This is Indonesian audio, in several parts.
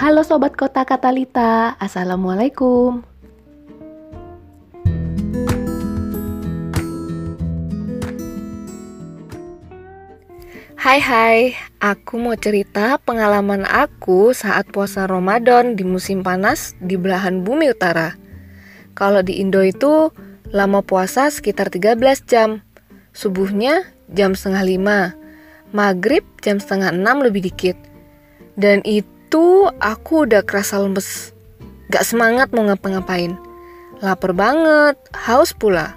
Halo Sobat Kota Katalita, Assalamualaikum. Hai hai, aku mau cerita pengalaman aku saat puasa Ramadan di musim panas di belahan bumi utara. Kalau di Indo itu lama puasa sekitar 13 jam. Subuhnya jam setengah lima, maghrib jam setengah enam lebih dikit. Dan itu aku udah kerasa lemes, gak semangat mau ngapa-ngapain. Lapar banget, haus pula.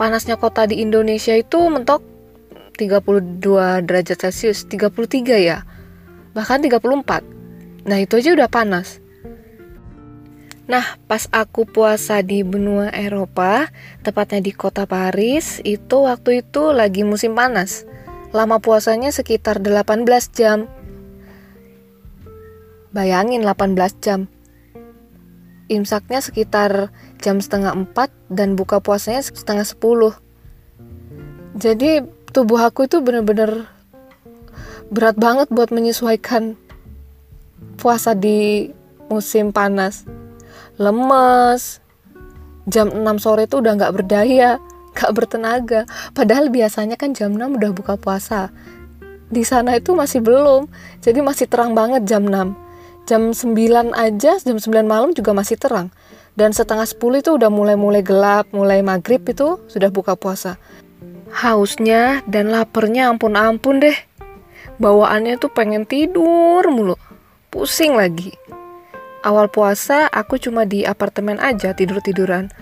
Panasnya kota di Indonesia itu mentok 32 derajat Celcius, 33 ya. Bahkan 34. Nah, itu aja udah panas. Nah, pas aku puasa di benua Eropa, tepatnya di kota Paris, itu waktu itu lagi musim panas. Lama puasanya sekitar 18 jam. Bayangin 18 jam. Imsaknya sekitar jam setengah 4 dan buka puasanya setengah 10. Jadi tubuh aku itu bener-bener berat banget buat menyesuaikan puasa di musim panas. Lemes. Jam 6 sore itu udah nggak berdaya nggak bertenaga. Padahal biasanya kan jam 6 udah buka puasa. Di sana itu masih belum jadi masih terang banget jam 6 jam 9 aja jam 9 malam juga masih terang dan setengah 10 itu udah mulai-mulai gelap mulai maghrib itu sudah buka puasa Hausnya dan laparnya ampun-ampun deh. Bawaannya tuh pengen tidur mulu. Pusing lagi. Awal puasa aku cuma di apartemen aja tidur-tiduran.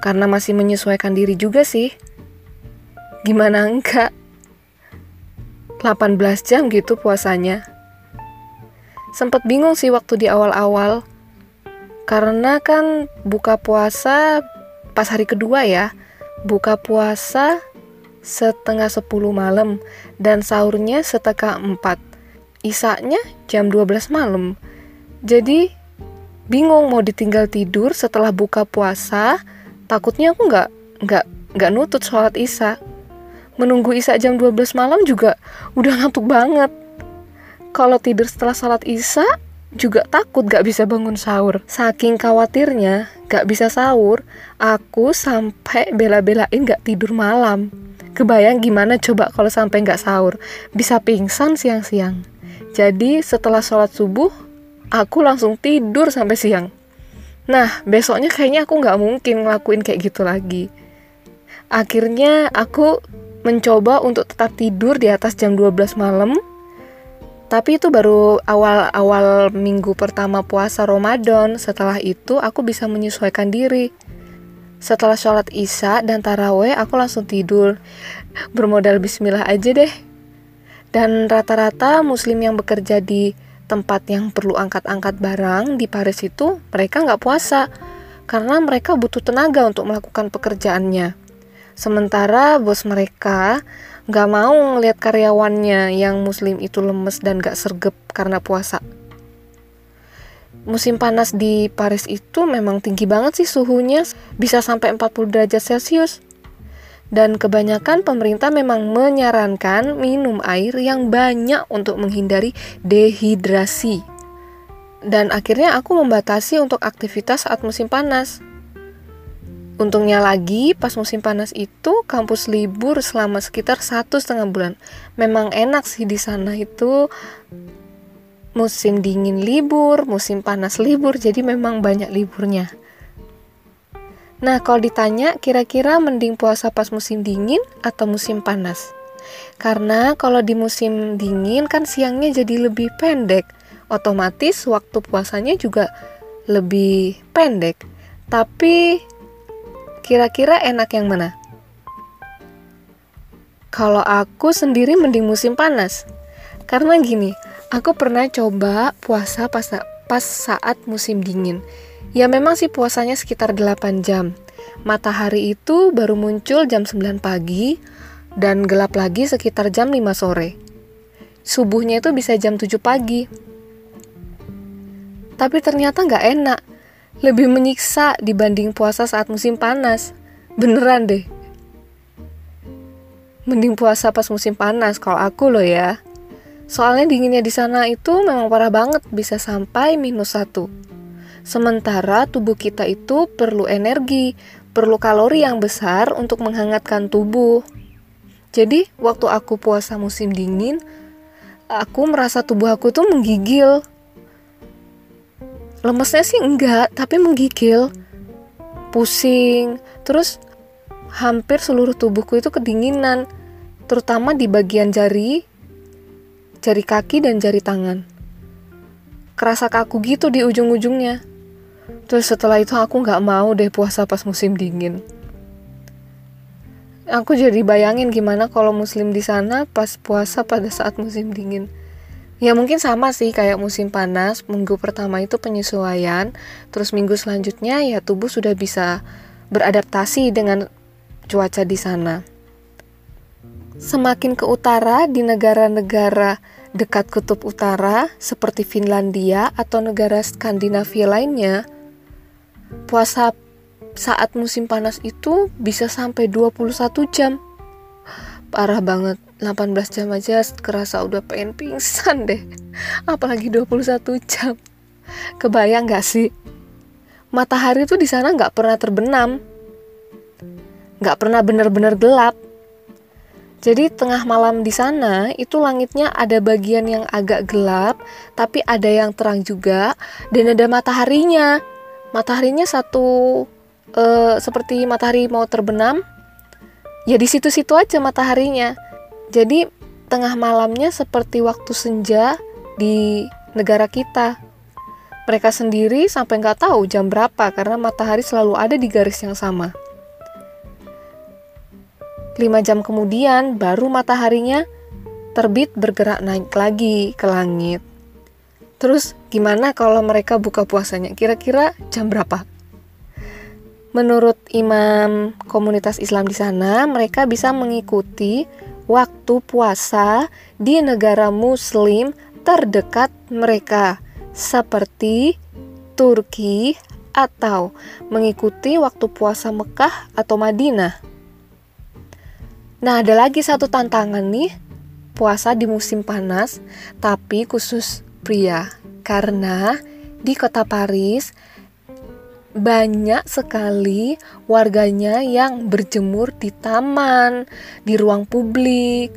Karena masih menyesuaikan diri juga sih. Gimana enggak? 18 jam gitu puasanya. Sempet bingung sih waktu di awal-awal. Karena kan buka puasa pas hari kedua ya. Buka puasa setengah sepuluh malam dan sahurnya setengah empat. Isaknya jam 12 malam. Jadi bingung mau ditinggal tidur setelah buka puasa. Takutnya aku nggak nggak nggak nutut sholat isya. Menunggu isya jam 12 malam juga udah ngantuk banget. Kalau tidur setelah sholat isya juga takut gak bisa bangun sahur. Saking khawatirnya gak bisa sahur, aku sampai bela-belain gak tidur malam. Kebayang gimana coba kalau sampai nggak sahur, bisa pingsan siang-siang. Jadi setelah sholat subuh, aku langsung tidur sampai siang. Nah, besoknya kayaknya aku nggak mungkin ngelakuin kayak gitu lagi. Akhirnya aku mencoba untuk tetap tidur di atas jam 12 malam. Tapi itu baru awal-awal minggu pertama puasa Ramadan. Setelah itu aku bisa menyesuaikan diri setelah sholat isya dan taraweh, aku langsung tidur. Bermodal bismillah aja deh. Dan rata-rata muslim yang bekerja di tempat yang perlu angkat-angkat barang di Paris itu, mereka nggak puasa. Karena mereka butuh tenaga untuk melakukan pekerjaannya. Sementara bos mereka nggak mau ngelihat karyawannya yang muslim itu lemes dan gak sergap karena puasa musim panas di Paris itu memang tinggi banget sih suhunya, bisa sampai 40 derajat Celcius. Dan kebanyakan pemerintah memang menyarankan minum air yang banyak untuk menghindari dehidrasi. Dan akhirnya aku membatasi untuk aktivitas saat musim panas. Untungnya lagi, pas musim panas itu kampus libur selama sekitar satu setengah bulan. Memang enak sih di sana itu musim dingin libur, musim panas libur, jadi memang banyak liburnya. Nah, kalau ditanya kira-kira mending puasa pas musim dingin atau musim panas? Karena kalau di musim dingin kan siangnya jadi lebih pendek, otomatis waktu puasanya juga lebih pendek. Tapi kira-kira enak yang mana? Kalau aku sendiri mending musim panas. Karena gini, Aku pernah coba puasa pas, pas saat musim dingin. Ya memang sih puasanya sekitar 8 jam. Matahari itu baru muncul jam 9 pagi dan gelap lagi sekitar jam 5 sore. Subuhnya itu bisa jam 7 pagi. Tapi ternyata nggak enak. Lebih menyiksa dibanding puasa saat musim panas. Beneran deh. Mending puasa pas musim panas kalau aku loh ya. Soalnya dinginnya di sana itu memang parah banget, bisa sampai minus satu. Sementara tubuh kita itu perlu energi, perlu kalori yang besar untuk menghangatkan tubuh. Jadi, waktu aku puasa musim dingin, aku merasa tubuh aku tuh menggigil. Lemesnya sih enggak, tapi menggigil. Pusing, terus hampir seluruh tubuhku itu kedinginan, terutama di bagian jari, jari kaki dan jari tangan. Kerasa kaku gitu di ujung-ujungnya. Terus setelah itu aku nggak mau deh puasa pas musim dingin. Aku jadi bayangin gimana kalau muslim di sana pas puasa pada saat musim dingin. Ya mungkin sama sih kayak musim panas, minggu pertama itu penyesuaian, terus minggu selanjutnya ya tubuh sudah bisa beradaptasi dengan cuaca di sana. Semakin ke utara di negara-negara dekat kutub utara seperti Finlandia atau negara Skandinavia lainnya, puasa saat musim panas itu bisa sampai 21 jam. Parah banget, 18 jam aja kerasa udah pengen pingsan deh. Apalagi 21 jam. Kebayang gak sih? Matahari tuh di sana nggak pernah terbenam. Nggak pernah bener-bener gelap. Jadi tengah malam di sana itu langitnya ada bagian yang agak gelap, tapi ada yang terang juga dan ada mataharinya mataharinya satu uh, seperti matahari mau terbenam ya di situ-situ aja mataharinya jadi tengah malamnya seperti waktu senja di negara kita mereka sendiri sampai nggak tahu jam berapa karena matahari selalu ada di garis yang sama. 5 jam kemudian baru mataharinya terbit bergerak naik lagi ke langit. Terus gimana kalau mereka buka puasanya? Kira-kira jam berapa? Menurut imam komunitas Islam di sana, mereka bisa mengikuti waktu puasa di negara muslim terdekat mereka seperti Turki atau mengikuti waktu puasa Mekah atau Madinah. Nah, ada lagi satu tantangan nih, puasa di musim panas, tapi khusus pria karena di kota Paris banyak sekali warganya yang berjemur di taman, di ruang publik,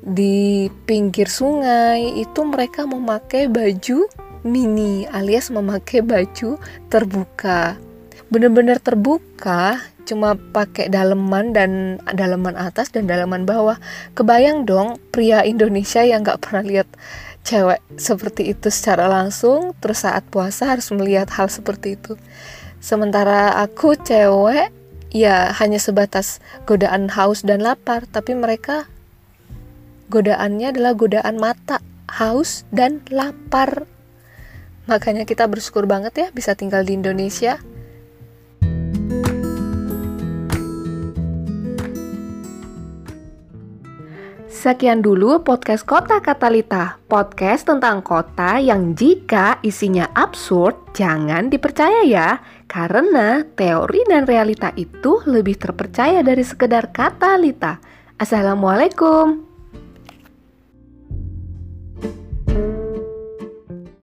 di pinggir sungai. Itu mereka memakai baju mini alias memakai baju terbuka. Benar-benar terbuka, cuma pakai daleman dan daleman atas dan daleman bawah. Kebayang dong pria Indonesia yang nggak pernah lihat cewek seperti itu secara langsung terus saat puasa harus melihat hal seperti itu sementara aku cewek ya hanya sebatas godaan haus dan lapar. Tapi mereka godaannya adalah godaan mata haus dan lapar. Makanya kita bersyukur banget ya bisa tinggal di Indonesia Sekian dulu podcast Kota Katalita, podcast tentang kota yang jika isinya absurd jangan dipercaya ya, karena teori dan realita itu lebih terpercaya dari sekedar kata Lita. Assalamualaikum.